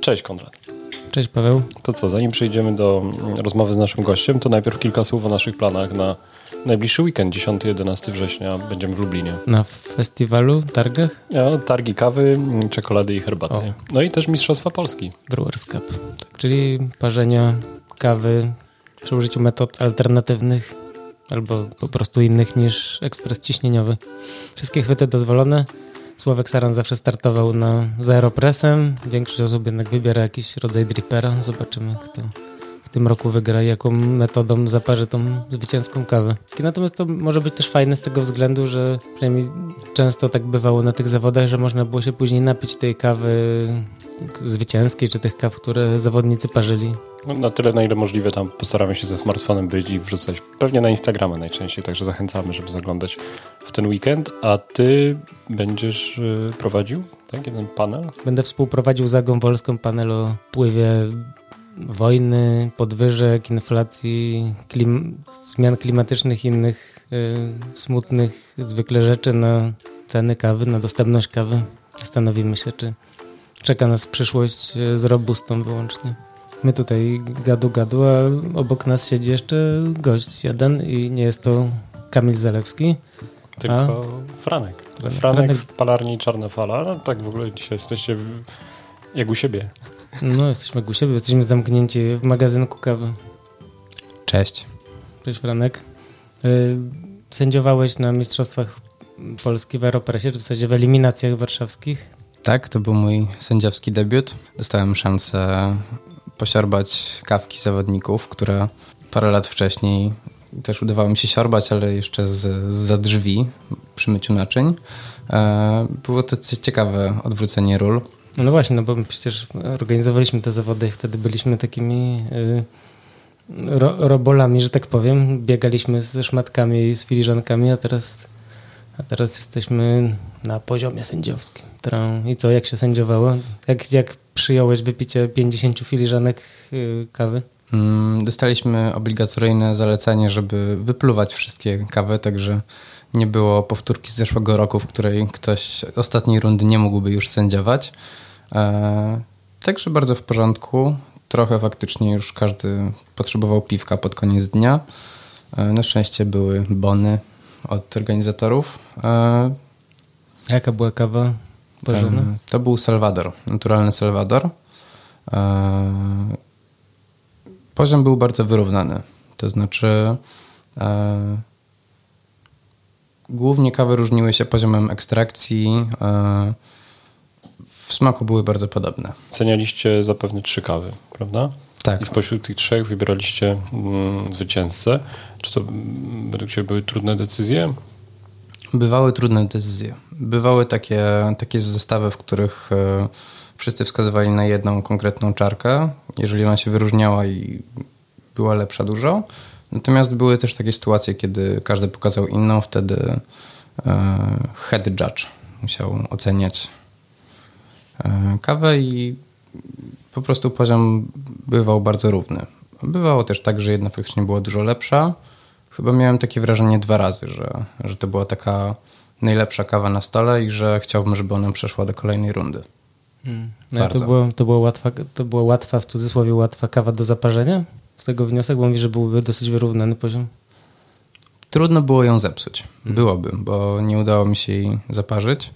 Cześć Konrad. Cześć Paweł. To co, zanim przejdziemy do rozmowy z naszym gościem, to najpierw kilka słów o naszych planach na najbliższy weekend, 10-11 września. Będziemy w Lublinie. Na festiwalu, targach? Ja, targi kawy, czekolady i herbaty. O. No i też Mistrzostwa Polski. Brewers Cup. Tak, czyli parzenia kawy przy użyciu metod alternatywnych albo po prostu innych niż ekspres ciśnieniowy. Wszystkie chwyty dozwolone. Sławek Saran zawsze startował na, z aeropresem. Większość osób jednak wybiera jakiś rodzaj drippera. Zobaczymy, kto tym roku wygra, jaką metodą zaparzy tą zwycięską kawę. Natomiast to może być też fajne z tego względu, że przynajmniej często tak bywało na tych zawodach, że można było się później napić tej kawy zwycięskiej, czy tych kaw, które zawodnicy parzyli. No, na tyle, na ile możliwe, tam postaramy się ze smartfonem być i wrzucać pewnie na Instagrama najczęściej, także zachęcamy, żeby zaglądać w ten weekend. A ty będziesz y, prowadził tak, jeden panel? Będę współprowadził za Wolską panel o wpływie wojny, podwyżek, inflacji, klim zmian klimatycznych i innych y, smutnych zwykle rzeczy na ceny kawy, na dostępność kawy. Zastanowimy się, czy czeka nas przyszłość y, z robustą wyłącznie. My tutaj gadu gadu, a obok nas siedzi jeszcze gość jeden i nie jest to Kamil Zalewski. Tylko a... Franek. Franek. Franek z palarni Czarna Fala. No, tak w ogóle dzisiaj jesteście jak u siebie. No, jesteśmy siebie. Jesteśmy zamknięci w magazynku kawy. Cześć. Cześć Franek. Y, sędziowałeś na Mistrzostwach Polski w Aeropresie, czy w zasadzie w eliminacjach warszawskich? Tak, to był mój sędziowski debiut. Dostałem szansę posiorbać kawki zawodników, które parę lat wcześniej też udawało mi się siorbać, ale jeszcze z, za drzwi przy myciu naczyń. E, było to ciekawe odwrócenie ról. No właśnie, no bo przecież organizowaliśmy te zawody i wtedy byliśmy takimi y, ro, robolami, że tak powiem. Biegaliśmy z szmatkami i z filiżankami, a teraz, a teraz jesteśmy na poziomie sędziowskim. I co, jak się sędziowało? Jak, jak przyjąłeś wypicie 50 filiżanek y, kawy? Mm, dostaliśmy obligatoryjne zalecenie, żeby wypluwać wszystkie kawy, także nie było powtórki z zeszłego roku, w której ktoś ostatniej rundy nie mógłby już sędziować. E, także bardzo w porządku. Trochę faktycznie już każdy potrzebował piwka pod koniec dnia. E, na szczęście były bony od organizatorów. E, Jaka była kawa? Bożena? To był Salwador, naturalny Salwador. Poziom był bardzo wyrównany. To znaczy, głównie kawy różniły się poziomem ekstrakcji. W smaku były bardzo podobne. Cenialiście zapewne trzy kawy, prawda? Tak. I spośród tych trzech wybieraliście mm, zwycięzcę. Czy to według Ciebie były trudne decyzje? Bywały trudne decyzje. Bywały takie, takie zestawy, w których e, wszyscy wskazywali na jedną konkretną czarkę, jeżeli ona się wyróżniała i była lepsza dużo. Natomiast były też takie sytuacje, kiedy każdy pokazał inną, wtedy e, head judge musiał oceniać kawę i po prostu poziom bywał bardzo równy. Bywało też tak, że jedna faktycznie była dużo lepsza, chyba miałem takie wrażenie dwa razy, że, że to była taka najlepsza kawa na stole i że chciałbym, żeby ona przeszła do kolejnej rundy. Hmm. No to, było, to, było łatwa, to była łatwa, w cudzysłowie łatwa kawa do zaparzenia? Z tego wniosek, bo mówi, że byłby dosyć wyrównany poziom. Trudno było ją zepsuć. Hmm. Byłoby, bo nie udało mi się jej zaparzyć.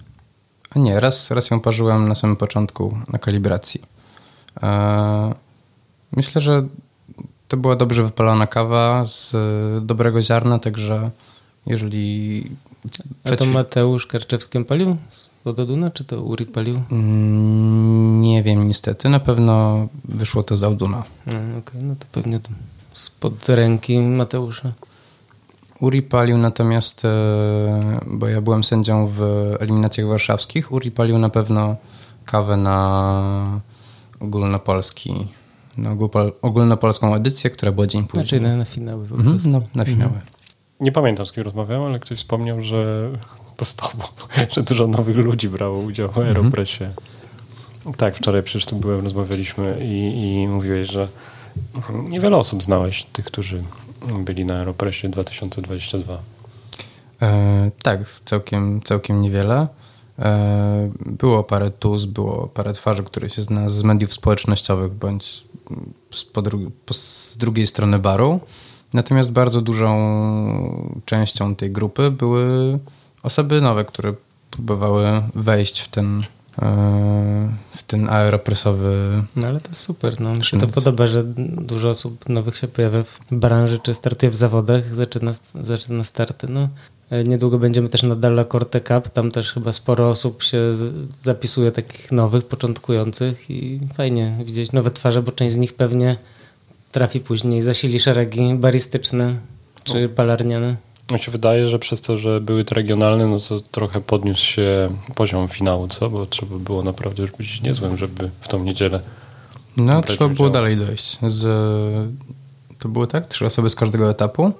A nie, raz, raz ją parzyłem na samym początku na kalibracji. Eee, myślę, że to była dobrze wypalona kawa z dobrego ziarna, także jeżeli... A to Mateusz Karczewskim palił z Ododuna, czy to Uri palił? Mm, nie wiem niestety, na pewno wyszło to z Auduna. Mm, Okej, okay. no to pewnie spod ręki Mateusza. Uri palił natomiast, e, bo ja byłem sędzią w eliminacjach warszawskich, Uri palił na pewno kawę na ogólnopolski na ogólnopolską edycję, która była dzień później. Znaczy na, na finały po mhm, no, na finały. Mhm. Nie pamiętam z kim rozmawiałem, ale ktoś wspomniał, że to z tobą, że dużo nowych ludzi brało udział w mhm. Aeropressie. Tak, wczoraj przecież tu byłem, rozmawialiśmy i, i mówiłeś, że niewiele osób znałeś, tych, którzy byli na Aeropressie 2022. E, tak, całkiem, całkiem niewiele. E, było parę tuz, było parę twarzy, które się zna z mediów społecznościowych bądź z, po dru po, z drugiej strony baru. Natomiast bardzo dużą częścią tej grupy były osoby nowe, które próbowały wejść w ten, w ten aeropresowy. No ale to super. No. Mi się to podoba, że dużo osób nowych się pojawia w branży, czy startuje w zawodach, zaczyna, zaczyna starty. No. E, niedługo będziemy też na Dalla Corte Cup. Tam też chyba sporo osób się zapisuje takich nowych, początkujących i fajnie widzieć nowe twarze, bo część z nich pewnie trafi później, zasili szeregi baristyczne czy palarniane. Mi się wydaje, że przez to, że były te regionalne, no to trochę podniósł się poziom finału, co? Bo trzeba było naprawdę być niezłym, żeby w tą niedzielę. No, trzeba było dalej dojść. Z, to było tak? Trzy osoby z każdego etapu?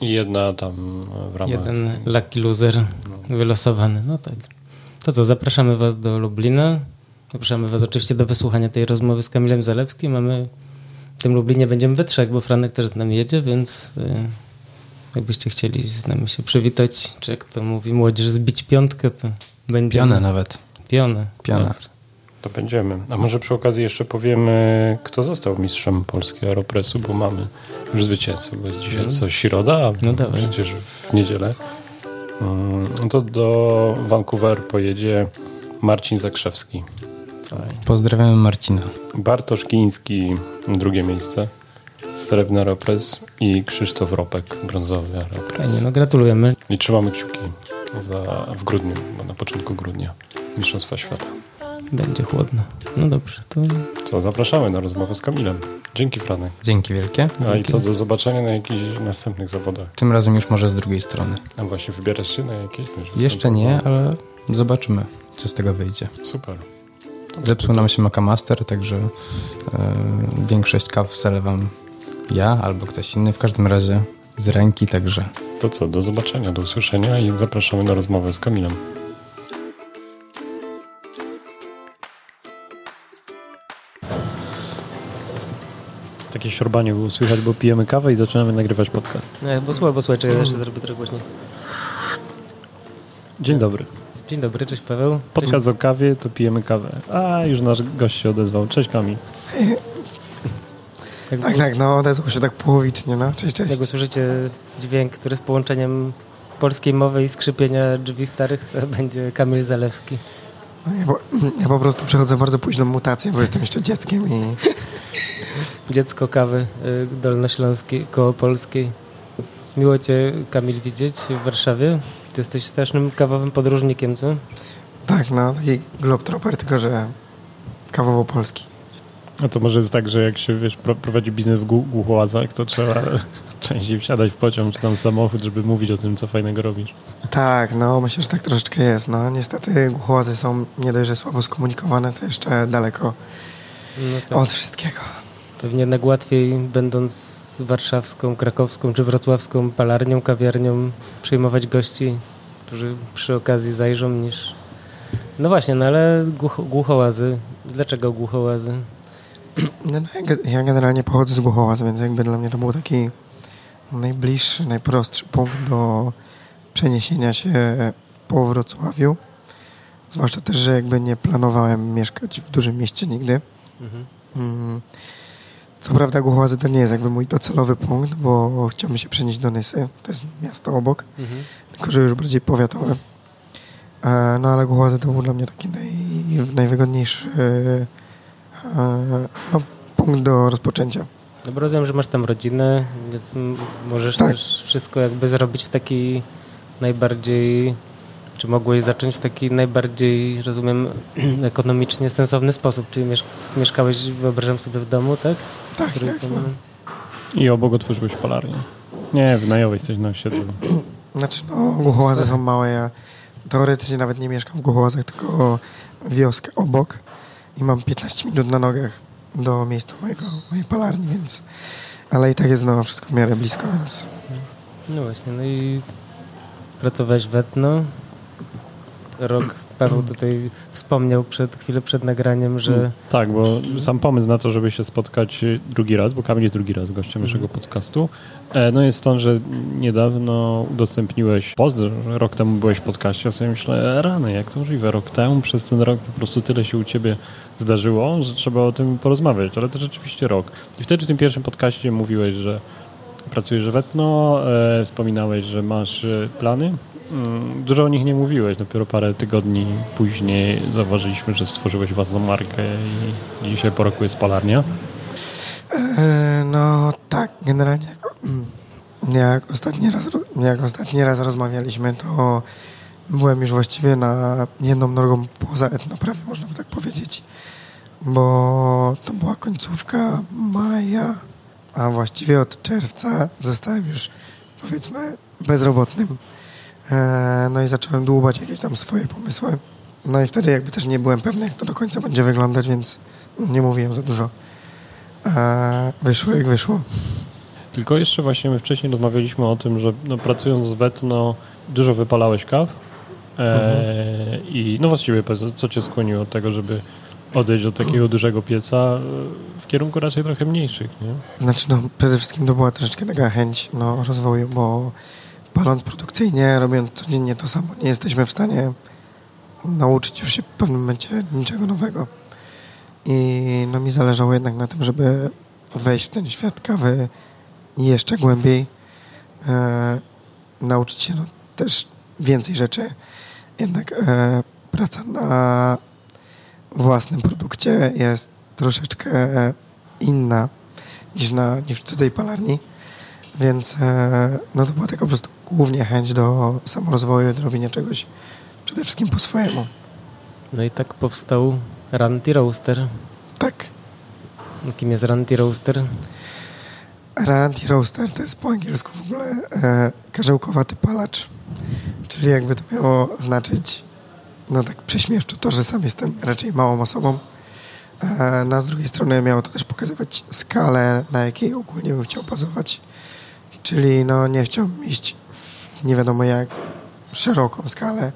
I jedna tam w ramach... Jeden lucky loser no. wylosowany, no tak. To co, zapraszamy Was do Lublina. Zapraszamy Was oczywiście do wysłuchania tej rozmowy z Kamilem Zalewskim. Mamy w tym Lublinie będziemy we trzech, bo Franek też z nami jedzie, więc y, jakbyście chcieli z nami się przywitać, czy jak to mówi młodzież, zbić piątkę, to będzie. Pionę nawet. Pionę. Pionę. To będziemy. A może przy okazji jeszcze powiemy, kto został mistrzem Polski Aeropressu, bo mamy już zwycięzcę, bo jest dzisiaj co, środa, a no przecież w niedzielę. Mm, to do Vancouver pojedzie Marcin Zakrzewski. Pozdrawiamy Marcina. Bartosz Kiński, drugie miejsce. Srebrny Aeropress i Krzysztof Ropek, brązowy Aeropress. Fajnie, no gratulujemy. I trzymamy kciuki za, w grudniu, bo na początku grudnia Mistrzostwa Świata. Będzie chłodno. No dobrze, to... Co, zapraszamy na rozmowę z Kamilem. Dzięki, Franek. Dzięki wielkie. A i co, do zobaczenia na jakichś następnych zawodach. Tym razem już może z drugiej strony. A właśnie, wybierasz się na jakieś? Jeszcze nie, ale zobaczymy, co z tego wyjdzie. Super. Zepsuł nam się Master, także e, większość kaw zalewam ja albo ktoś inny, w każdym razie z ręki, także... To co, do zobaczenia, do usłyszenia i zapraszamy na rozmowę z Kamilem. Takie siorbanie było słychać, bo pijemy kawę i zaczynamy nagrywać podcast. Nie, bo słuchaj, bo słuchaj, czekaj, jeszcze zrobię trochę głośniej. Dzień dobry. Dzień dobry, cześć Paweł. Podcast cześć. o kawie, to pijemy kawę. A, już nasz gość się odezwał. Cześć Kamil. Tak, tak, tak, no odezwał się tak połowicznie, no. Cześć, cześć. Jak usłyszycie dźwięk, który z połączeniem polskiej mowy i skrzypienia drzwi starych, to będzie Kamil Zalewski. No, ja, po, ja po prostu przechodzę bardzo późną mutację, bo jestem jeszcze dzieckiem i... Dziecko kawy y, dolnośląskiej, koło polskiej. Miło Cię, Kamil, widzieć w Warszawie. Ty jesteś strasznym kawowym podróżnikiem, co? Tak, no, taki globetrotter, tylko że kawowo-polski. A to może jest tak, że jak się wiesz, prowadzi biznes w głuchołazach, to trzeba częściej wsiadać w pociąg czy tam samochód, żeby mówić o tym, co fajnego robisz. Tak, no myślę, że tak troszeczkę jest. No niestety głuchołazy są nie dość, że słabo skomunikowane, to jeszcze daleko no tak. od wszystkiego. Pewnie jednak łatwiej, będąc warszawską, krakowską czy wrocławską palarnią, kawiarnią, przyjmować gości, którzy przy okazji zajrzą, niż... No właśnie, no ale głucho, głuchołazy. Dlaczego głuchołazy? No, ja generalnie pochodzę z Głuchołaz, więc jakby dla mnie to był taki najbliższy, najprostszy punkt do przeniesienia się po Wrocławiu. Zwłaszcza też, że jakby nie planowałem mieszkać w dużym mieście nigdy. Mhm. Mm. Co prawda Głuchołazy to nie jest jakby mój docelowy punkt, bo chciałbym się przenieść do Nysy. To jest miasto obok, mhm. tylko że już bardziej powiatowe. E, no ale Głuchołazy to był dla mnie taki naj, najwygodniejszy no, punkt do rozpoczęcia. No bo rozumiem, że masz tam rodzinę, więc możesz tak. też wszystko jakby zrobić w taki najbardziej, czy mogłeś zacząć w taki najbardziej, rozumiem, ekonomicznie sensowny sposób, czyli mieszkałeś, wyobrażam sobie, w domu, tak? Tak, Który tak. No. I obok otworzyłeś palarnię. Nie, wynająłeś coś na osiedlu. Znaczy, no, głuchołazy są małe, ja teoretycznie nawet nie mieszkam w głuchołazach, tylko wioskę obok i mam 15 minut na nogach do miejsca mojego, mojej palarni, więc ale i tak jest znowu wszystko w miarę blisko, więc... No właśnie, no i pracowałeś w Etno, rok Paweł tutaj wspomniał przed chwilę przed nagraniem, że Mm, Tak, bo sam pomysł na to, żeby się spotkać y, drugi raz, bo Kamil jest drugi raz gościem naszego podcastu, e, no jest stąd, że niedawno udostępniłeś post, rok temu byłeś w podcaście, ja sobie myślę, rany, jak to możliwe, rok temu, przez ten rok po prostu tyle się u ciebie zdarzyło, że trzeba o tym porozmawiać, ale to rzeczywiście rok. I wtedy w tym pierwszym podcaście mówiłeś, że pracujesz w Etno, e, wspominałeś, że masz e, plany. Mm, Dużo o nich nie mówiłeś, dopiero parę tygodni później zauważyliśmy, że stworzyłeś własną markę i dzisiaj po roku jest palarnia. E, no tak, generalnie jak, mm, ostatni raz, jak ostatni raz rozmawialiśmy, to byłem już właściwie na jedną nogą poza etno, prawie można by tak powiedzieć, bo to była końcówka maja, a właściwie od czerwca zostałem już powiedzmy bezrobotnym. E, no i zacząłem dłubać jakieś tam swoje pomysły. No i wtedy jakby też nie byłem pewny, jak to do końca będzie wyglądać, więc nie mówiłem za dużo. A wyszło jak wyszło. Tylko jeszcze właśnie my wcześniej rozmawialiśmy o tym, że no, pracując z Wetno dużo wypalałeś kaw e, i no właściwie co cię skłoniło do tego, żeby odejść od takiego dużego pieca e, w kierunku raczej trochę mniejszych, nie? Znaczy no przede wszystkim to była troszeczkę taka chęć no, rozwoju, bo paląc produkcyjnie, robiąc codziennie to samo, nie jesteśmy w stanie nauczyć już się w pewnym momencie niczego nowego. I no mi zależało jednak na tym, żeby wejść w ten świat kawy jeszcze głębiej, e, nauczyć się no, też więcej rzeczy. Jednak e, praca na własnym produkcie jest troszeczkę inna niż, na, niż w cudzej palarni. Więc e, no to była taka po prostu głównie chęć do samorozwoju, do robienia czegoś przede wszystkim po swojemu. no i tak powstał Ranty Roaster. Tak. Kim jest Ranty Roaster? Ranty Roaster to jest po angielsku w ogóle e, karzełkowaty palacz. Czyli jakby to miało znaczyć, no tak prześmiewczo to, że sam jestem raczej małą osobą. E, no z drugiej strony miało to też pokazywać skalę, na jakiej ogólnie bym chciał bazować. Czyli no nie chciałbym iść w nie wiadomo jak szeroką skalę,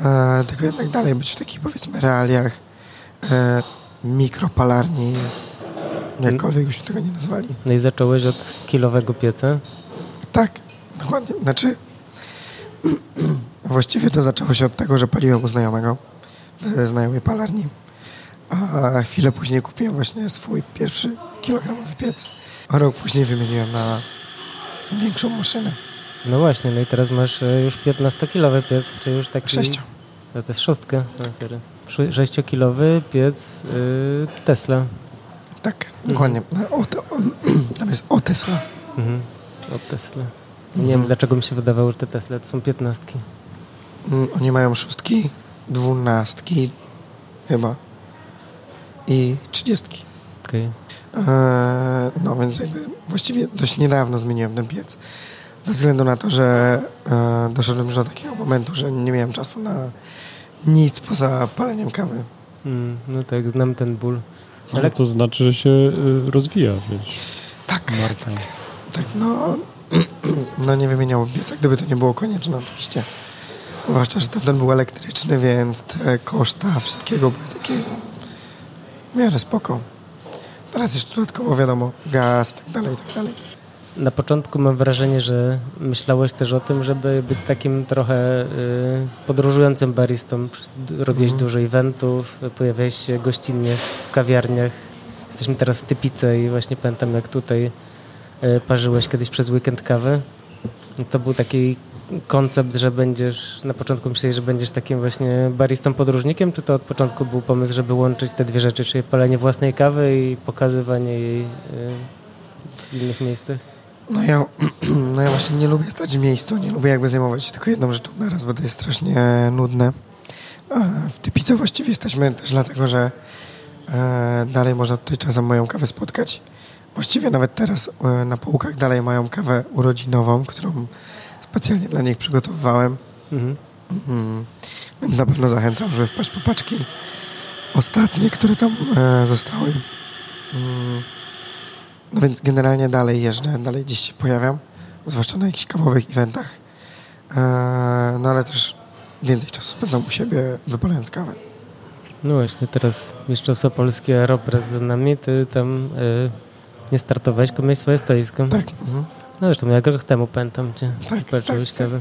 e, tylko jednak dalej być w takich powiedzmy realiach e, mikropalarni, jakkolwiek byśmy tego nie nazwali. No i zacząłeś od kilowego pieca. Tak, dokładnie. Znaczy, właściwie to zaczęło się od tego, że paliłem u znajomego w znajomej palarni. A chwilę później kupiłem właśnie swój pierwszy kilogramowy piec. A rok później wymieniłem na większą maszynę. No właśnie, no i teraz masz e, już 15-kilowy piec, czy już taki... Sześcio. No to jest szóstka, no serio. Szy- Sześciokilowy piec y, Tesla. Tak, dokładnie. O, to, tam jest o Tesla. Mhm. Od Tesla. Nie wiem, dlaczego mi się wydawało, że te Tesla to są piętnastki. Mm, Oni mają szóstki, dwunastki chyba i trzydziestki. Okej. Eee, no więc jakby właściwie dość niedawno zmieniłem ten piec. Ze względu na to, że e, doszedłem już do takiego momentu, że nie miałem czasu na nic poza paleniem kawy. Mm, no tak, znam ten ból. Ale to znaczy, że się y, rozwija, wiesz, Tak, Marta. tak, no, no nie wymieniałbym pieca, gdyby to nie było konieczne oczywiście. Zwłaszcza, że tamten był elektryczny, więc te koszta wszystkiego były takie w miarę spoko. Teraz jeszcze dodatkowo wiadomo, gaz, tak dalej, tak dalej. na początku mam wrażenie, że myślałeś też o tym, żeby być takim trochę y, podróżującym baristą. Robiłeś dużo eventów, pojawiałeś się gościnnie w kawiarniach. Jesteśmy teraz w Typice i właśnie pamiętam, jak tutaj y, parzyłeś kiedyś przez weekend kawę. To był taki koncept, że będziesz, na początku myślałeś, że będziesz takim właśnie baristą podróżnikiem, czy to od początku był pomysł, żeby łączyć te dwie rzeczy, czyli palenie własnej kawy i pokazywanie jej y, w innych miejscach? No ja, no ja właśnie nie lubię stać w miejscu, nie lubię jakby zajmować się tylko jedną rzeczą na raz, bo to jest strasznie nudne. W Typice właściwie jesteśmy też dlatego, że e, dalej można tutaj czasem moją kawę spotkać. Właściwie nawet teraz e, na półkach dalej mają kawę urodzinową, którą specjalnie dla nich przygotowywałem. Mhm. Mm, Więc na pewno zachęcam, żeby wpaść po paczki ostatnie, które tam e, zostały. Mm, No więc generalnie dalej jeżdżę, dalej gdzieś się pojawiam, zwłaszcza na jakichś kawowych eventach. E, no ale też więcej czasu spędzam u siebie wypalając kawę. No właśnie, teraz jeszcze Sopolski Aeropress za nami, ty tam y, nie startowałeś, tylko miałeś swoje stoisko. Tak. Mhm. No zresztą jak rok temu pamiętam cię, Tak, walczyłeś tak, kawę.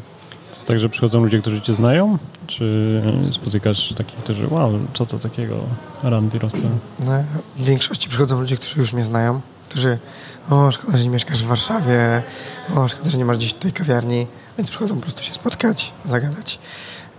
To jest tak, że przychodzą ludzie, którzy cię znają? Czy spotykasz takich, którzy, wow, co to takiego, Randy Rosta? No, w większości przychodzą ludzie, którzy już mnie znają, którzy o, szkoda, że nie mieszkasz w Warszawie, o, szkoda, że nie masz gdzieś tutaj kawiarni, więc przychodzą po prostu się spotkać, zagadać,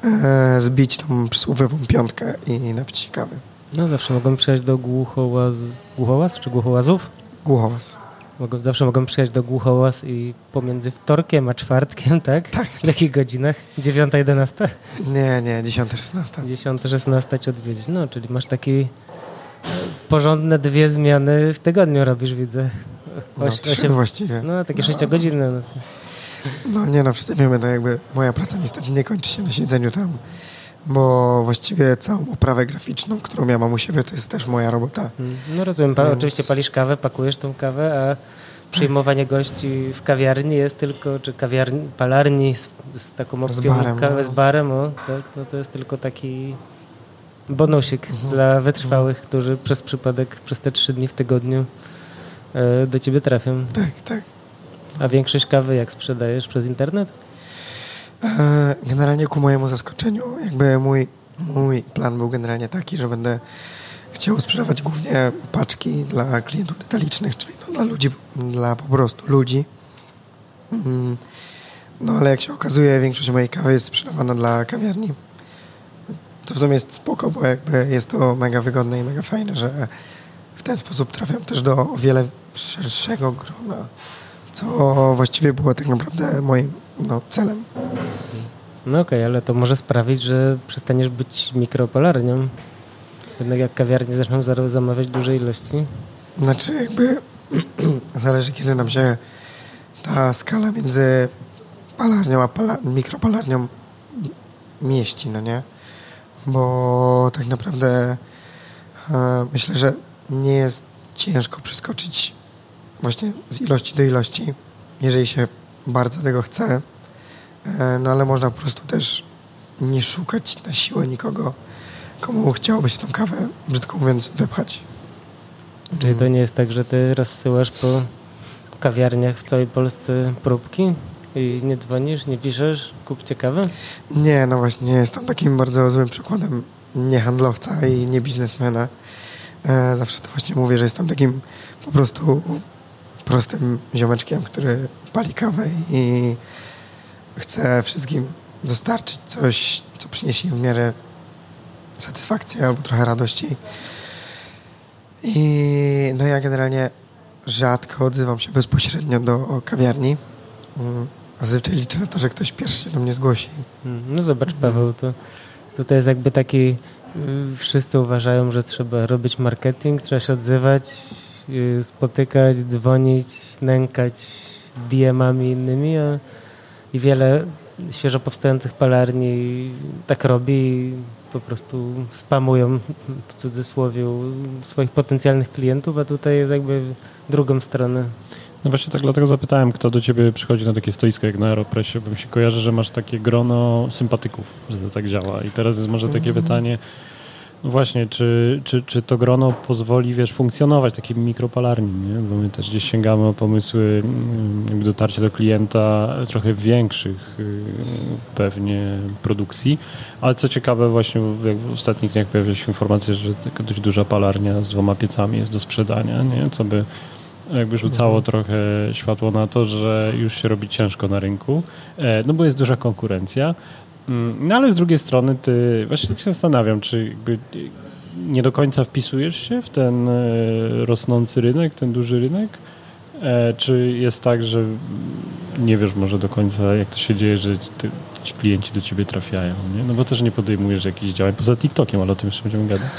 e, zbić tą przysłowiową piątkę i napić się kawy. No zawsze mogą przyjechać do Głuchołaz... Głuchołaz czy Głuchołazów? Głuchowas. Mogą, zawsze mogą przyjechać do Głuchołaz i pomiędzy wtorkiem a czwartkiem, tak? Tak. W jakich godzinach? 9, 11? Nie, nie, 10-16. 10, 16 cię odwiedzić. No, czyli masz taki e, porządne dwie zmiany w tygodniu robisz, widzę. No, Oś- trzy osiem- właściwie. No, takie sześciogodzinne. No. to- No nie no, wszyscy wiemy, no jakby moja praca niestety nie kończy się na siedzeniu tam, bo właściwie całą oprawę graficzną, którą ja mam u siebie, to jest też moja robota. Mm, No rozumiem, Więc- oczywiście palisz kawę, pakujesz tą kawę, a przyjmowanie gości w kawiarni jest tylko, czy kawiarni, palarni z, z taką opcją barem, kawę no. z barem, o, tak, no to jest tylko taki bonusik dla wytrwałych, którzy przez przypadek przez te trzy dni w tygodniu e, do ciebie trafią. Tak, tak. A większość kawy jak sprzedajesz przez internet? E, Generalnie ku mojemu zaskoczeniu, jakby mój, mój plan był generalnie taki, że będę chciał sprzedawać głównie paczki dla klientów detalicznych, czyli no dla ludzi, dla po prostu ludzi. Mm, No ale jak się okazuje, większość mojej kawy jest sprzedawana dla kawiarni. To w sumie jest spoko, bo jakby jest to mega wygodne i mega fajne, że w ten sposób trafiam też do o wiele szerszego grona, co właściwie było tak naprawdę moim no, celem. No okej, ale to może sprawić, że przestaniesz być mikropolarnią. Jednak jak kawiarnie zaczną za- zamawiać duże ilości. Znaczy jakby zależy kiedy nam się ta skala między palarnią a pala, mikropalarnią mieści, no nie? Bo tak naprawdę e, myślę, że nie jest ciężko przeskoczyć właśnie z ilości do ilości, jeżeli się bardzo tego chce. E, no ale można po prostu też nie szukać na siłę nikogo, komu chciałoby się tą kawę, brzydko mówiąc, wypchać. Czyli to nie jest tak, że ty rozsyłasz po kawiarniach w całej Polsce próbki i nie dzwonisz, nie piszesz, kupcie kawę? Nie, no właśnie, jestem takim bardzo złym przykładem nie handlowca i nie biznesmena. E, zawsze to właśnie mówię, że jestem takim po prostu prostym ziomeczkiem, który pali kawę i chce wszystkim dostarczyć coś, co przyniesie im w miarę satysfakcji albo trochę radości. I no ja generalnie rzadko odzywam się bezpośrednio do kawiarni. Mm, Zazwyczaj liczę na to, że ktoś pierwszy się do mnie zgłosi. Mm, No zobacz Paweł, to, to, to jest jakby taki, y, wszyscy uważają, że trzeba robić marketing, trzeba się odzywać, spotykać, dzwonić, nękać DM-ami innymi, a i wiele świeżo powstających palarni tak robi i po prostu spamują w cudzysłowie swoich potencjalnych klientów, a tutaj jest jakby w drugą stronę. No właśnie tak dlatego zapytałem, kto do ciebie przychodzi na takie stoisko jak na Aeropressie, bo mi się kojarzy, że masz takie grono sympatyków, że to tak działa. I teraz jest może takie pytanie, no właśnie, czy, czy, czy to grono pozwoli, wiesz, funkcjonować takiej mikropalarni, nie? Bo my też gdzieś sięgamy o pomysły, mm, jakby dotarcie do klienta trochę większych y, pewnie produkcji, ale co ciekawe właśnie w, ostatnich dniach pojawiły się informacje, że taka dość duża palarnia z dwoma piecami jest do sprzedania, nie? Co by jakby rzucało trochę światło na to, że już się robi ciężko na rynku, e, no bo jest duża konkurencja. Mm, No ale z drugiej strony ty, właśnie tak się zastanawiam, czy jakby nie do końca wpisujesz się w ten e, rosnący rynek, ten duży rynek? E, Czy jest tak, że nie wiesz może do końca, jak to się dzieje, że ty, ci klienci do ciebie trafiają, nie? No bo też nie podejmujesz jakichś działań poza TikTokiem, ale o tym jeszcze będziemy gadać.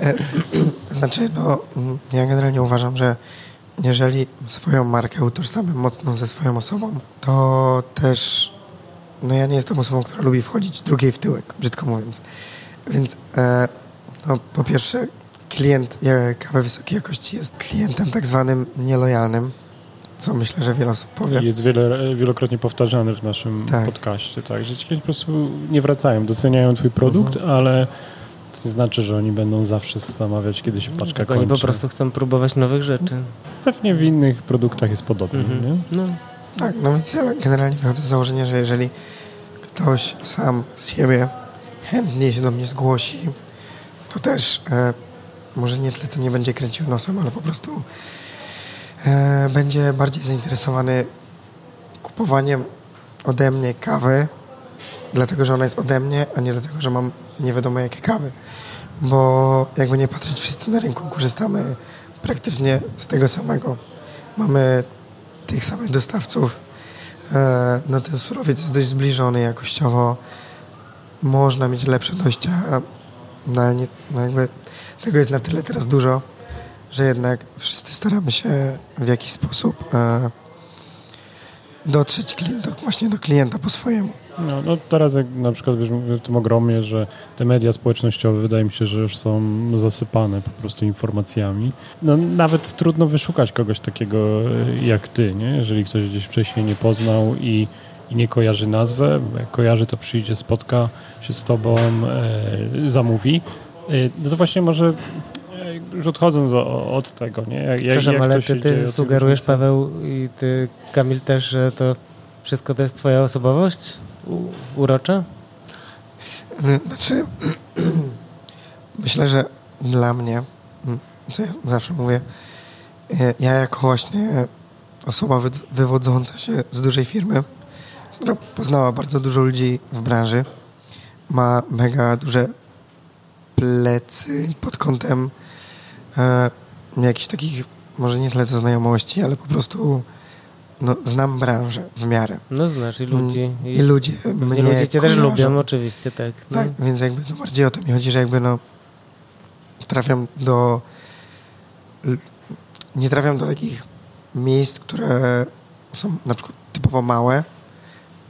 Znaczy, no, mm, ja generalnie uważam, że jeżeli swoją markę utożsamiam mocno ze swoją osobą, to też, no ja nie jestem osobą, która lubi wchodzić drugiej w tyłek, brzydko mówiąc. Więc, e, no, po pierwsze, klient e, kawy wysokiej jakości jest klientem tak zwanym nielojalnym co myślę, że wiele osób powie. Jest wiele, wielokrotnie powtarzane w naszym Tak. podcaście, tak, że ci klienci po prostu nie wracają, doceniają twój produkt, Mhm. ale to nie znaczy, że oni będą zawsze zamawiać, kiedy się paczka oni kończy. po prostu chcą próbować nowych rzeczy. Pewnie w innych produktach jest podobnie, Mhm. nie? No, Tak, no więc ja generalnie wychodzę z założenia, że jeżeli ktoś sam z siebie chętnie się do mnie zgłosi, to też e, może nie tyle, co nie będzie kręcił nosem, ale po prostu e, będzie bardziej zainteresowany kupowaniem ode mnie kawy, dlatego, że ona jest ode mnie, a nie dlatego, że mam nie wiadomo jakie kawy. Bo jakby nie patrzeć, wszyscy na rynku korzystamy praktycznie z tego samego. Mamy tych samych dostawców. E, no ten surowiec jest dość zbliżony jakościowo. Można mieć lepsze dojścia, no ale nie, no jakby tego jest na tyle teraz dużo, że jednak wszyscy staramy się w jakiś sposób e, dotrzeć do, właśnie do klienta po swojemu. No, no teraz jak na przykład wiesz, w tym ogromie, że te media społecznościowe wydaje mi się, że już są zasypane po prostu informacjami. No, nawet trudno wyszukać kogoś takiego e, jak ty, nie? jeżeli ktoś gdzieś wcześniej nie poznał i, i nie kojarzy nazwę, jak kojarzy to przyjdzie, spotka się z tobą, e, zamówi. E, no to właśnie może e, już odchodząc o, od tego, nie? Jak, przepraszam, jak ale ty, ty sugerujesz? Paweł i ty, Kamil też, że to wszystko to jest twoja osobowość u, urocza? Y, Znaczy, myślę, że dla mnie, mm, co ja zawsze mówię, y, ja jako właśnie osoba wy- wywodząca się z dużej firmy, która poznała bardzo dużo ludzi w branży, ma mega duże plecy pod kątem e, jakichś takich, może nie tyle znajomości, ale po prostu no, znam branżę w miarę. No znasz i ludzi. Mm, I ludzie pewnie mnie ludzie cię też lubią, oczywiście, tak. No. Tak, więc jakby no bardziej o to mi chodzi, że jakby no trafiam do nie trafiam do takich miejsc, które są na przykład typowo małe,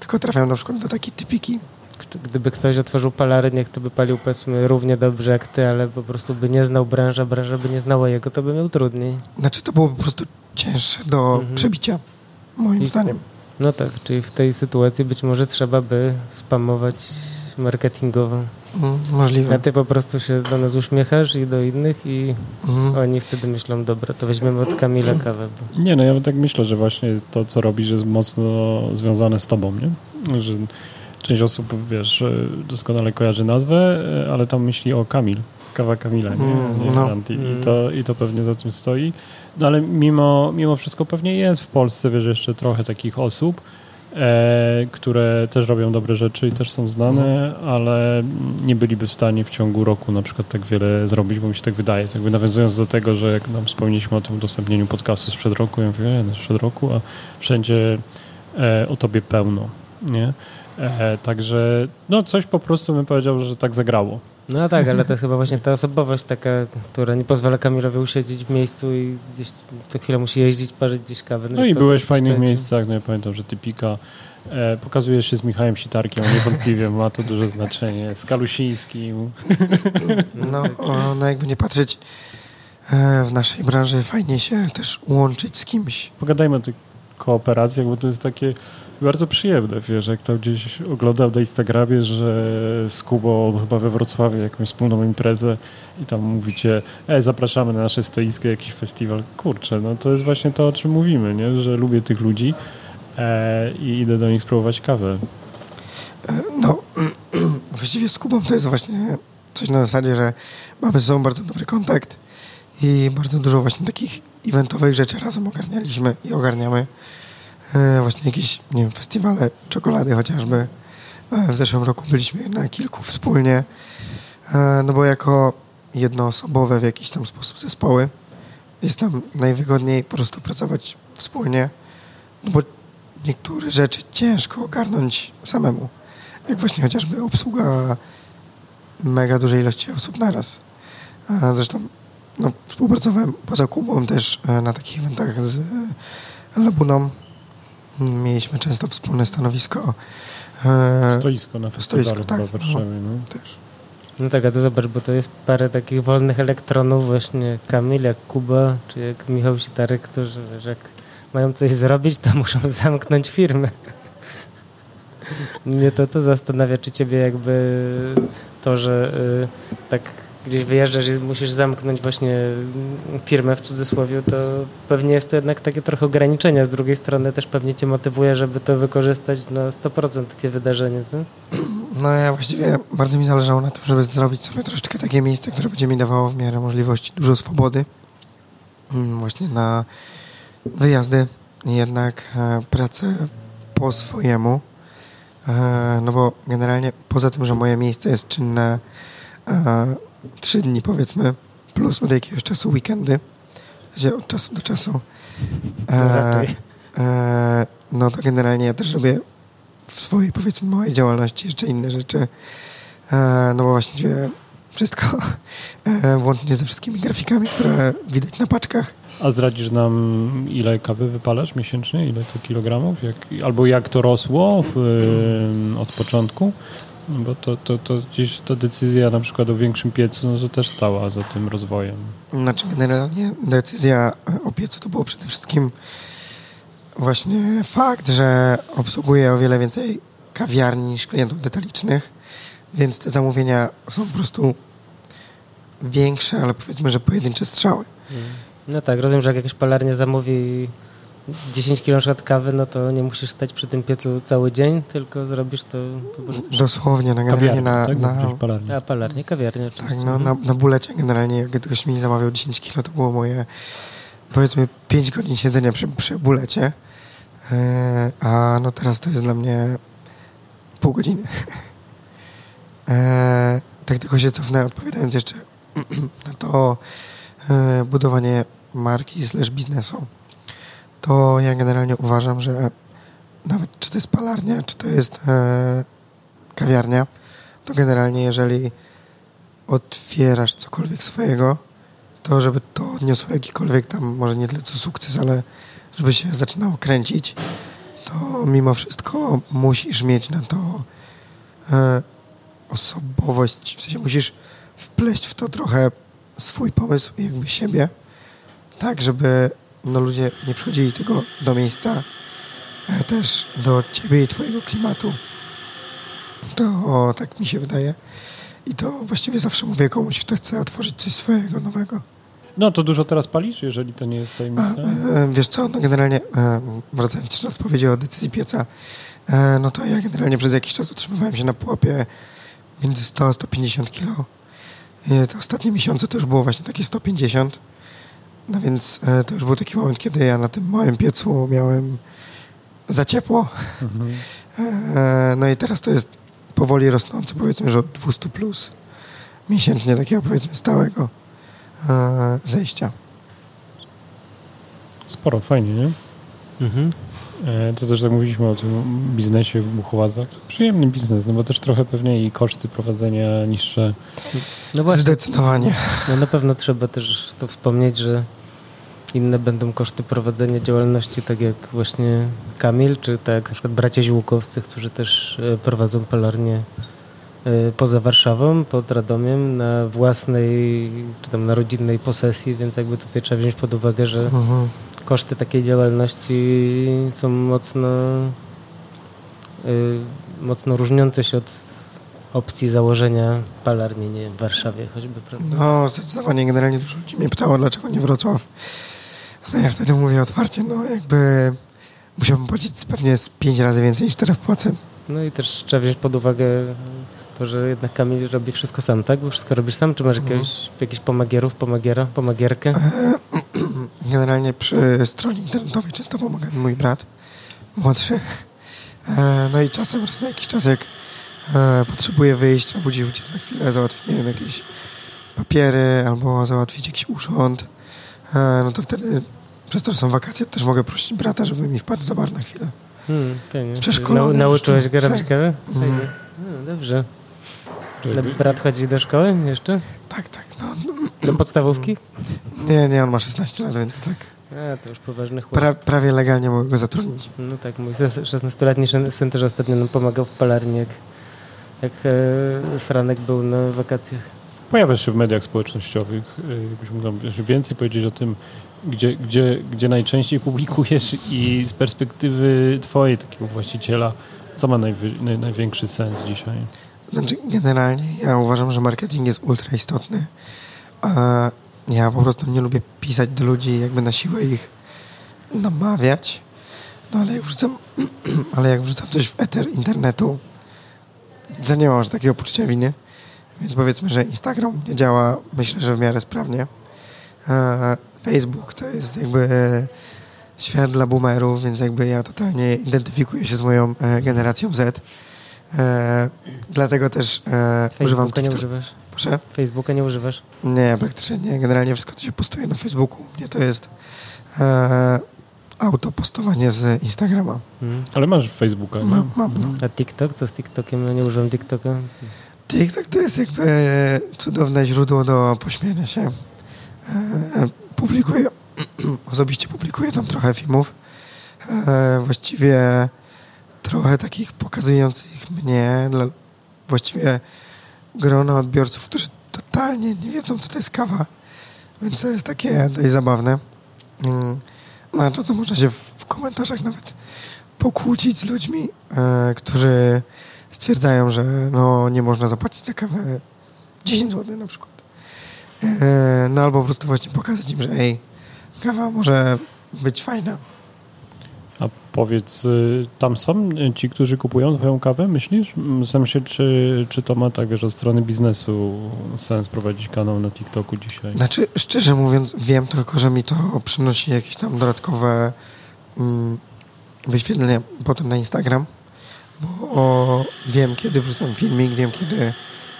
tylko trafiam na przykład do takiej typiki. Kto- Gdyby ktoś otworzył palarnię, to by palił powiedzmy równie dobrze jak ty, ale po prostu by nie znał branży, branża by nie znała jego, to by miał trudniej. Znaczy to było po prostu cięższe do Mhm. przebicia, moim I- zdaniem. No tak, czyli w tej sytuacji być może trzeba by spamować marketingowo. Mm, A Możliwe. ty po prostu się do nas uśmiechasz i do innych i Mhm. oni wtedy myślą, dobra, to weźmiemy od Kamila kawę. Bo... Nie, no ja tak myślę, że właśnie to, co robisz, jest mocno związane z tobą, nie? Że część osób, wiesz, doskonale kojarzy nazwę, e, ale tam myśli o Kamil, kawa Kamila, nie? Mm, nie no. Ranti. Mm. I, to, I to pewnie za tym stoi. No ale mimo, mimo wszystko pewnie jest w Polsce, wiesz, jeszcze trochę takich osób, e, które też robią dobre rzeczy i też są znane, ale nie byliby w stanie w ciągu roku na przykład tak wiele zrobić, bo mi się tak wydaje. To jakby nawiązując do tego, że jak nam wspomnieliśmy o tym udostępnieniu podcastu sprzed roku, ja mówię, nie, no sprzed roku, a wszędzie e, o tobie pełno, nie? E, także no coś po prostu bym powiedział, że tak zagrało. No tak, ale to jest chyba właśnie ta osobowość taka, która nie pozwala Kamilowi usiedzieć w miejscu i gdzieś co chwilę musi jeździć, parzyć gdzieś kawę. No i Zresztą byłeś w fajnych miejscach, no ja pamiętam, że Typika e, pokazujesz się z Michałem Sitarkiem, niewątpliwie ma to duże znaczenie, z Kalusińskim. No, o, no jakby nie patrzeć, e, w naszej branży fajnie się też łączyć z kimś. Pogadajmy o tych kooperacjach, bo to jest takie bardzo przyjemne, wiesz, jak tam gdzieś oglądam na Instagramie, że z Kubą chyba we Wrocławiu jakąś wspólną imprezę i tam mówicie, ej, zapraszamy na nasze stoisko, jakiś festiwal. Kurczę, no to jest właśnie to, o czym mówimy, nie? że lubię tych ludzi e, i idę do nich spróbować kawę. E, No, właściwie z Kubą to jest właśnie coś na zasadzie, że mamy ze sobą bardzo dobry kontakt i bardzo dużo właśnie takich eventowych rzeczy razem ogarnialiśmy i ogarniamy. E, Właśnie jakieś, nie wiem, festiwale czekolady chociażby. E, W zeszłym roku byliśmy na kilku wspólnie, E, no bo jako jednoosobowe w jakiś tam sposób zespoły jest nam najwygodniej po prostu pracować wspólnie, no bo niektóre rzeczy ciężko ogarnąć samemu jak właśnie chociażby obsługa mega dużej ilości osób naraz. Zresztą no, współpracowałem poza Kubą też na takich eventach z Labuną. Mieliśmy często wspólne stanowisko. E, Stoisko na festiwalu stoisko, tak, w Warszawie. No. też. No tak, a to zobacz, bo to jest parę takich wolnych elektronów właśnie Kamil, jak Kuba, czy jak Michał Sitarek, którzy wiesz, jak mają coś zrobić, to muszą zamknąć firmę. Mnie to, to zastanawia, czy ciebie jakby to, że y, tak gdzieś wyjeżdżasz i musisz zamknąć właśnie firmę w cudzysłowie, to pewnie jest to jednak takie trochę ograniczenia. Z drugiej strony też pewnie cię motywuje, żeby to wykorzystać na 100% takie wydarzenie, co? No ja właściwie bardzo mi zależało na tym, żeby zrobić sobie troszeczkę takie miejsce, które będzie mi dawało w miarę możliwości dużo swobody. Mm, Właśnie na wyjazdy, jednak e, pracę po swojemu. E, no bo generalnie poza tym, że moje miejsce jest czynne e, trzy dni powiedzmy, plus od jakiegoś czasu weekendy, gdzie od czasu do czasu. raczej. e, no to generalnie ja też robię w swojej powiedzmy małej działalności jeszcze inne rzeczy. E, no bo właśnie wszystko e, włącznie ze wszystkimi grafikami, które widać na paczkach. A zdradzisz nam, ile kawy wypalasz miesięcznie? Ile to kilogramów? Jak, albo jak to rosło w, y, od początku? Bo to, to, to gdzieś ta decyzja na przykład o większym piecu, no to też stała za tym rozwojem. Znaczy generalnie decyzja o piecu to było przede wszystkim właśnie fakt, że obsługuję o wiele więcej kawiarni niż klientów detalicznych, więc te zamówienia są po prostu większe, ale powiedzmy, że pojedyncze strzały. No tak, rozumiem, że jak jakaś palarnia zamówi 10 kg na kawy, no to nie musisz stać przy tym piecu cały dzień, tylko zrobisz to po prostu... Dosłownie, na generalnie Kawiarnia, na, tak? na, Bo przecież palarnia. A palarnia, kawiarnia oczywiście. Tak, no, na, na bulecie generalnie, jak ktoś mi zamawiał 10 kilo, to było moje powiedzmy 5 godzin siedzenia przy, przy bulecie, e, a no teraz to jest dla mnie pół godziny. e, tak tylko się cofnę, odpowiadając jeszcze na to e, budowanie marki slash biznesu, to ja generalnie uważam, że nawet czy to jest palarnia, czy to jest e, kawiarnia, to generalnie jeżeli otwierasz cokolwiek swojego, to żeby to odniosło jakikolwiek tam, może nie tyle co sukces, ale żeby się zaczynało kręcić, to mimo wszystko musisz mieć na to e, osobowość, w sensie musisz wpleść w to trochę swój pomysł i jakby siebie, tak, żeby no, ludzie nie przychodzili tylko do miejsca, e, też do ciebie i twojego klimatu. To tak mi się wydaje. I to właściwie zawsze mówię komuś, kto chce otworzyć coś swojego nowego. No to dużo teraz palisz, jeżeli to nie jest A, tajemnica? e, wiesz co, no generalnie, e, wracając do odpowiedzi o decyzji pieca, e, no to ja generalnie przez jakiś czas utrzymywałem się na pułapie między 100 a 150 kilo. E, Te ostatnie miesiące to już było właśnie takie 150. No więc e, to już był taki moment, kiedy ja na tym małym piecu miałem za ciepło. Mhm. E, No i teraz to jest powoli rosnące, powiedzmy, że od 200 plus miesięcznie takiego powiedzmy stałego e, zejścia. Sporo, fajnie, nie? Mhm. E, To też tak mówiliśmy o tym biznesie w Buchowazach. To przyjemny biznes, no bo też trochę pewnie i koszty prowadzenia niższe. No właśnie, Zdecydowanie. no na pewno trzeba też to wspomnieć, że inne będą koszty prowadzenia działalności, tak jak właśnie Kamil, czy tak jak na przykład bracia Ziłkowcy, którzy też e, prowadzą palarnię e, poza Warszawą, pod Radomiem, na własnej, czy tam na rodzinnej posesji, więc jakby tutaj trzeba wziąć pod uwagę, że Mhm. koszty takiej działalności są mocno y, mocno różniące się od opcji założenia palarni, nie w Warszawie choćby, prawda? No, zdecydowanie. Generalnie dużo ludzi mnie pytało, dlaczego nie Wrocław. No ja wtedy mówię otwarcie, no jakby musiałbym płacić pewnie z pięć razy więcej niż teraz płacę. No i też trzeba wziąć pod uwagę to, że jednak Kamil robi wszystko sam, tak? Bo wszystko robisz sam, czy masz jakiegoś, jakichś pomagierów, pomagiera, pomagierkę? Generalnie przy stronie internetowej często pomaga mi mój brat, młodszy. E, No i czasem, raz na jakiś czas, jak e, potrzebuję wyjść, gdzieś uciec na chwilę, załatwić, nie wiem, jakieś papiery, albo załatwić jakiś urząd, e, no to wtedy, przez to, że są wakacje, też mogę prosić brata, żeby mi wpadł za bar na chwilę. Hmm. Przeszkolony Nau, nauczyłeś go robić kawę? No, dobrze. Brat chodzi do szkoły jeszcze? Tak, tak, no. Do podstawówki? Nie, nie, on ma 16 lat, więc tak. A, to już poważny chłopak. Pra, prawie legalnie mogę go zatrudnić. No tak, mój ses- 16-letni syn- syn też ostatnio nam pomagał w palarni, jak, jak e, Franek był na wakacjach. Pojawiasz się w mediach społecznościowych. y, Jakbyś mógł więcej powiedzieć o tym, gdzie, gdzie, gdzie najczęściej publikujesz i z perspektywy twojej, takiego właściciela, co ma najwy, naj, największy sens dzisiaj? Znaczy, generalnie ja uważam, że marketing jest ultra istotny. Ja po prostu nie lubię pisać do ludzi, jakby na siłę ich namawiać. No ale jak wrzucam, ale jak wrzucam coś w eter internetu, to nie mam takiego poczucia winy. Więc powiedzmy, że Instagram nie działa, myślę, że w miarę sprawnie. A Facebook to jest jakby świat dla boomerów, więc jakby ja totalnie identyfikuję się z moją e, generacją Z. E, dlatego też e, używam Facebooka nie używasz? Proszę? Facebooka nie używasz? Nie, praktycznie nie. Generalnie wszystko, co się postuje na Facebooku, u mnie to jest e, autopostowanie z Instagrama. Mhm. Ale masz Facebooka, nie? Mam, mam, no. A TikTok? Co z TikTokiem? No nie używam TikToka. TikTok to jest jakby cudowne źródło do pośmiania się. E, e, publikuję, osobiście publikuję tam trochę filmów. E, właściwie trochę takich pokazujących mnie, dla właściwie grona odbiorców, którzy totalnie nie wiedzą, co to jest kawa. Więc to jest takie dość zabawne. Mm, No, czasem można się w, komentarzach nawet pokłócić z ludźmi, e, którzy stwierdzają, że no, nie można zapłacić za kawę 10 zł na przykład. E, no albo po prostu właśnie pokazać im, że ej, kawa może być fajna. A powiedz, y, tam są y, ci, którzy kupują twoją kawę, myślisz? Mm, Zastanawiam się, czy, czy to ma tak, wiesz, od strony biznesu sens prowadzić kanał na TikToku dzisiaj. Znaczy, szczerze mówiąc, wiem tylko, że mi to przynosi jakieś tam dodatkowe mm, wyświetlenia potem na Instagram, bo wiem, kiedy wrzucam filmik, wiem, kiedy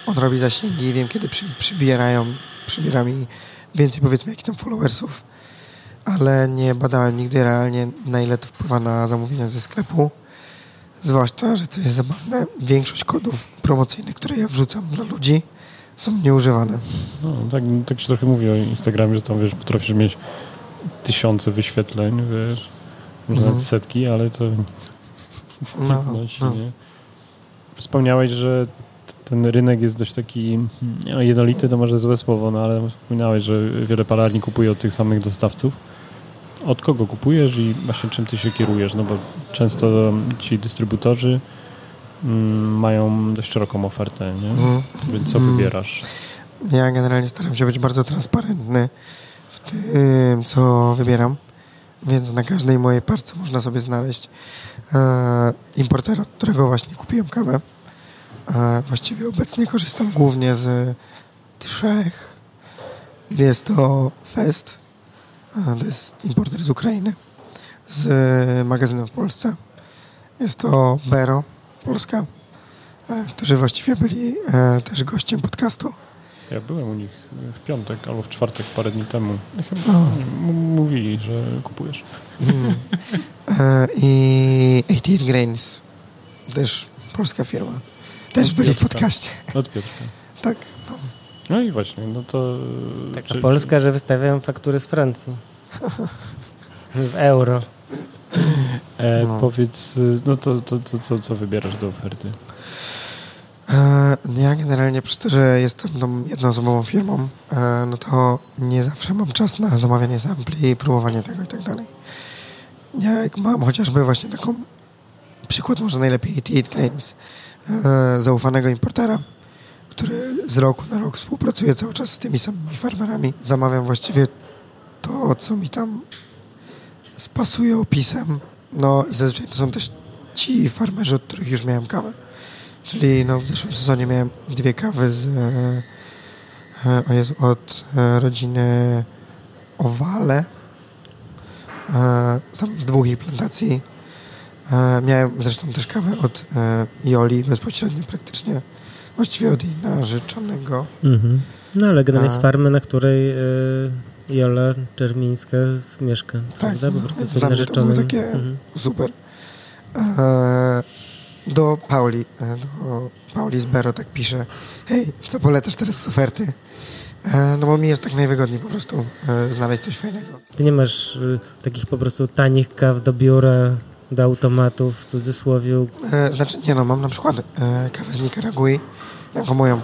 on robi zasięgi, wiem, kiedy przy, przybierają, przybiera mi więcej, powiedzmy, jakichś tam followersów, ale nie badałem nigdy realnie, na ile to wpływa na zamówienia ze sklepu. Zwłaszcza, że to jest zabawne, większość kodów promocyjnych, które ja wrzucam dla ludzi, są nieużywane. No, tak, tak się trochę mówi o Instagramie, że tam, wiesz, potrafisz mieć tysiące wyświetleń, wiesz, może Mhm. nawet setki, ale to nie No, no. Wspomniałeś, że ten rynek jest dość taki no, jednolity, to może złe słowo, no ale wspominałeś, że wiele palarni kupuje od tych samych dostawców. Od kogo kupujesz i właśnie czym ty się kierujesz? No bo często ci dystrybutorzy mm, mają dość szeroką ofertę, nie? Mhm. Więc co Mm. wybierasz? Ja generalnie staram się być bardzo transparentny w tym, co wybieram, więc na każdej mojej parce można sobie znaleźć e, importera, od którego właśnie kupiłem kawę. E, właściwie obecnie korzystam głównie z trzech. Jest to Fest, e, to jest importer z Ukrainy, z magazynem w Polsce. Jest to Bero, Polska, e, którzy właściwie byli e, też gościem podcastu. Ja byłem u nich w piątek albo w czwartek parę dni temu. Chyba No. mówili, że kupujesz. Mm. E, I 88 Grains, też polska firma. Też byli w podcaście. Od Piotrka. Tak. No. No i właśnie, no to... Taka czy- Polska, że wystawiają faktury z Francji. W euro. E, No. Powiedz, no to, to, to, co, co wybierasz do oferty? E, ja generalnie przez to, że jestem tą jednoosobową firmą, e, no to nie zawsze mam czas na zamawianie sampli, próbowanie tego i tak dalej. Jak mam chociażby właśnie taką przykład może najlepiej 88 Grains, e, zaufanego importera, który z roku na rok współpracuje cały czas z tymi samymi farmerami. Zamawiam właściwie to, co mi tam spasuje opisem. No i zazwyczaj to są też ci farmerzy, od których już miałem kawę. Czyli no, w zeszłym sezonie miałem dwie kawy z, e, e, o Jezu, od e, rodziny Owale. Tam z dwóch ich plantacji. Miałem zresztą też kawę od Joli bezpośrednio praktycznie. Właściwie od jej narzeczonego. Mhm. No ale generalnie z farmy, na której Jola Czermińska mieszka. Tak, prawda? Po no, prostu swoim mnie to narzeczonym. było takie Mhm. super. Do Pauli, e, do Pauli z Bero tak pisze, hej, co polecasz teraz z oferty? E, no bo mi jest tak najwygodniej po prostu e, znaleźć coś fajnego. Ty nie masz y, takich po prostu tanich kaw do biura, do automatów w cudzysłowie. Znaczy, nie no, mam na przykład kawę z Nikaragui, jako moją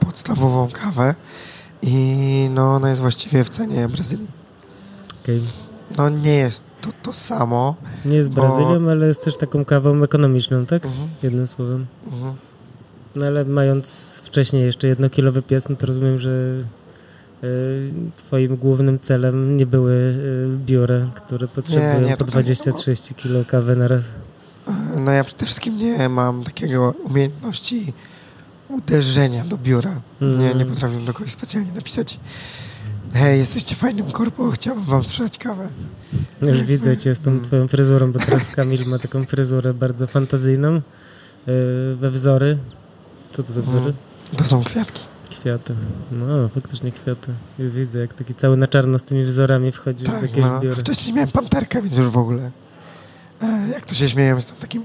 podstawową kawę i no ona jest właściwie w cenie Brazylii. Okej. No nie jest to to samo. Nie jest Bo- Brazylią, ale jest też taką kawą ekonomiczną, tak? Mhm, Jednym słowem. mhm. No ale mając wcześniej jeszcze jednokilowy pies, no to rozumiem, że y, twoim głównym celem nie były y, biura, które potrzebują nie, po nie 20-30 kilo kawy na raz. No ja przede wszystkim nie mam takiego umiejętności uderzenia do biura. Nie, nie Mm. potrafię do kogoś specjalnie napisać hej, jesteście fajnym korpo, chciałbym wam sprzedać kawę. Już widzę cię z tą twoją fryzurą, bo teraz Kamil ma taką fryzurę bardzo fantazyjną, y, we wzory. Co to za wzory? Mm. To są kwiatki. Kwiaty. No, faktycznie kwiaty. Już widzę, jak taki cały na czarno z tymi wzorami wchodzi w Tak, jakieś no. biuro. Wcześniej miałem panterkę, więc już w ogóle. E, jak to się śmieję, jestem takim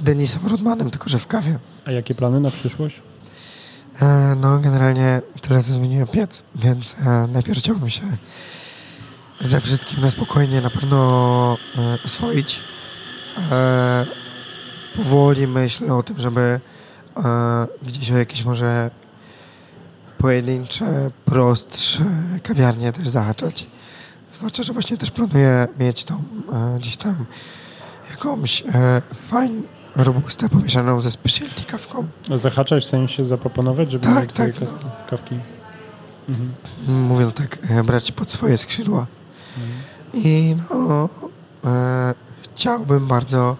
Denisem Rodmanem, tylko że w kawie. A jakie plany na przyszłość? E, no, generalnie tyle, co zmieniłem piec, więc e, najpierw chciałbym się ze wszystkim na spokojnie na pewno e, oswoić. Powoli myślę o tym, żeby gdzieś o jakieś może pojedyncze, prostsze kawiarnie też zahaczać. Zwłaszcza, że właśnie też planuję mieć tą gdzieś tam jakąś fajną robustę pomieszaną ze specialty kawką. Zahaczać w sensie zaproponować, żeby Tak, mieli tak, no. kawki? Mhm. mówię to tak, e, brać pod swoje skrzydła. I no, e, chciałbym bardzo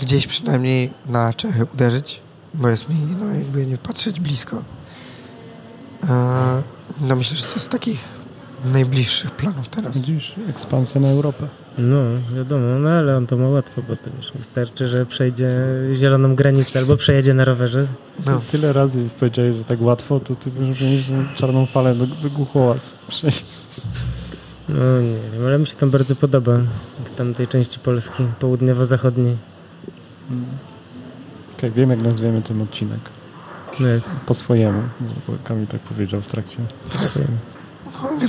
gdzieś przynajmniej na Czechy uderzyć, bo jest mi, no jakby nie patrzeć blisko. E, no myślę, że to z takich najbliższych planów teraz. Widzisz, ekspansja na Europę. No, wiadomo, no ale on to ma łatwo, bo to już wystarczy, że przejdzie zieloną granicę albo przejedzie na rowerze. No, Tyle razy powiedziałeś, że tak łatwo, to ty powinieneś tą czarną falę do, do Głuchołaz przejść. No nie wiem, ale mi się tam bardzo podoba, w tamtej części Polski, południowo-zachodniej. Okej, wiem jak nazwiemy ten odcinek. No, jak Po swojemu, bo Kamil tak powiedział w trakcie. po swojemu.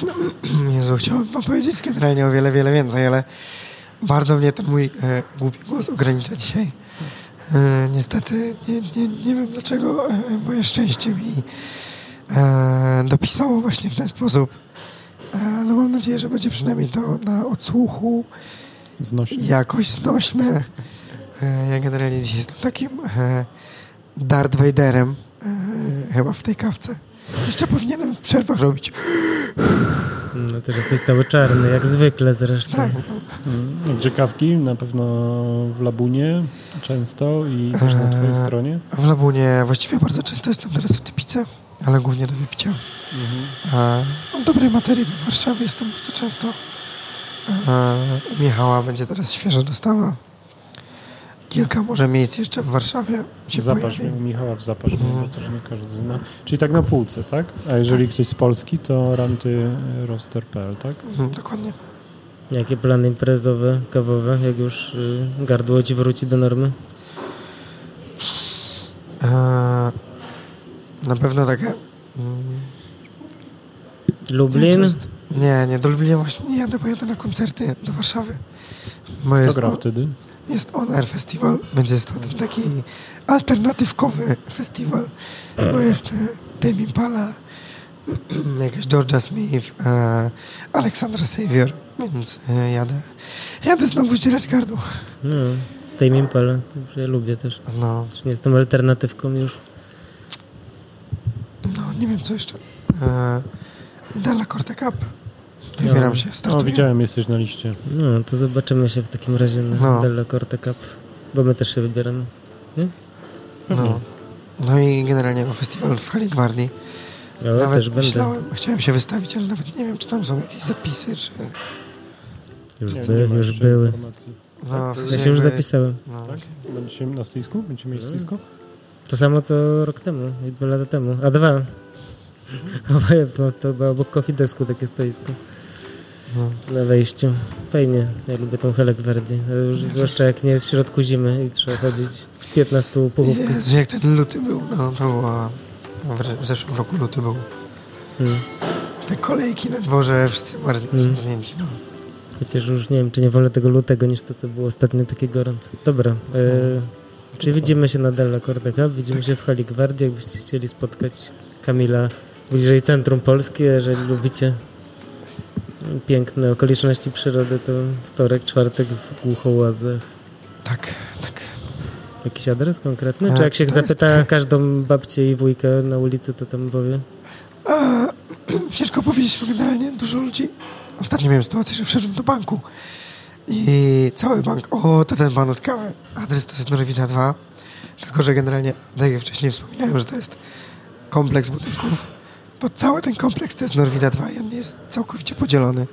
No, Jezu, chciałbym wam powiedzieć generalnie o wiele, wiele więcej, ale bardzo mnie ten mój e, głupi głos ogranicza dzisiaj. E, niestety nie, nie, nie wiem dlaczego e, moje szczęście mi e, dopisało właśnie w ten sposób. Ale mam nadzieję, że będzie przynajmniej to na odsłuchu Znosi. jakoś znośne. E, ja generalnie dzisiaj jestem takim e, Darth Vaderem e, chyba w tej kawce. Jeszcze powinienem w przerwach robić. No teraz jesteś cały czarny, jak zwykle zresztą. Tak. Mm? Na pewno w Labunie często i też na twojej Eee. stronie. W Labunie właściwie bardzo często jestem teraz w Typice, ale głównie do wypicia. E, no, w dobrej materii w Warszawie jestem bardzo często. E, u Michała będzie teraz świeża dostawa. Kilka może miejsc jeszcze w Warszawie się Zapasz pojawi. Michała w zapasz mnie, Mhm. bo też nie każdy zna. Czyli tak na półce, tak? A jeżeli ktoś z Polski, to rantyroster.pl, tak? Mhm, dokładnie. Jakie plany imprezowe, kawowe, jak już y, gardło ci wróci do normy? E, na pewno takie... Mm, Lublin? Nie, jest- nie, nie, do Lublina właśnie nie jadę, bo jadę na koncerty do Warszawy. Kto jest, gra wtedy? Jest On Air Festival, będzie to ten taki alternatywkowy festiwal. Bo jest e, Tame Impala, jakaś Georgia Smith, e, Aleksandra Savior, więc e, jadę, jadę znowu zdzierać gardło. No, tej Impala, ja lubię też. No, Nie jestem alternatywką już. no, nie wiem co jeszcze. Della Corte Cup. Wybieram się, O, startuję. widziałem, jesteś na liście. No, to zobaczymy się w takim razie na No. Della Corte Cup, bo my też się wybieramy. No. no i generalnie no, festiwal w Hali Gwardii. Ja Nawet też będę. myślałem, chciałem się wystawić, ale nawet nie wiem, czy tam są jakieś zapisy, czy... Już, Nie, nie już były. No, w Ja się już zapisałem. No, Tak? Będziecie na stoisku? Będziecie mieć Mhm. stoisko? To samo co rok temu i dwa lata temu. A dwa. Oboje no, to było obok Kofidesku takie stoisko no. na wejściu. Fajnie. Ja lubię tą. Już zwłaszcza jak nie jest w środku zimy i trzeba chodzić w 15 puchówkach. Jezu, jak ten luty był, no to było... no, W zeszłym roku luty był. Hmm. Te kolejki na dworze, wszyscy marz- Mm. zmarznięci. No. Chociaż już nie wiem, czy nie wolę tego lutego niż to, co było ostatnio takie gorące. Dobra. E, Czyli widzimy się na Della Cordeca, widzimy się w hali Gwardii, jakbyście chcieli spotkać Kamila bliżej centrum Polski, jeżeli lubicie piękne okoliczności przyrody, to wtorek, czwartek w Głuchołazach. Tak, tak. Jakiś adres konkretny? A, Czy jak się zapyta jest- każdą babcię i wujka na ulicy, to tam powie? A, ciężko powiedzieć, bo generalnie dużo ludzi... Ostatnio miałem sytuację, że wszedłem do banku i cały bank, o, to ten pan od kawy. Adres to jest Norwida 2, tylko że generalnie, tak jak wcześniej wspominałem, że to jest kompleks budynków, to cały ten kompleks to jest Norwida 2 i on jest całkowicie podzielony.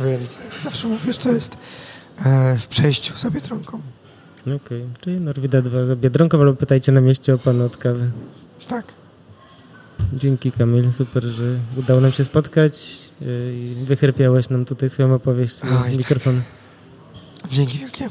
Więc zawsze mówię, że to jest e, w przejściu za Biedronką. Okej, czyli Norwida 2 za Biedronką, albo pytajcie na mieście o pana od kawy. Tak. Dzięki Kamil, super, że udało nam się spotkać yy, i wychrypiałeś nam tutaj swoją opowieść na tak. mikrofon. Dzięki wielkie.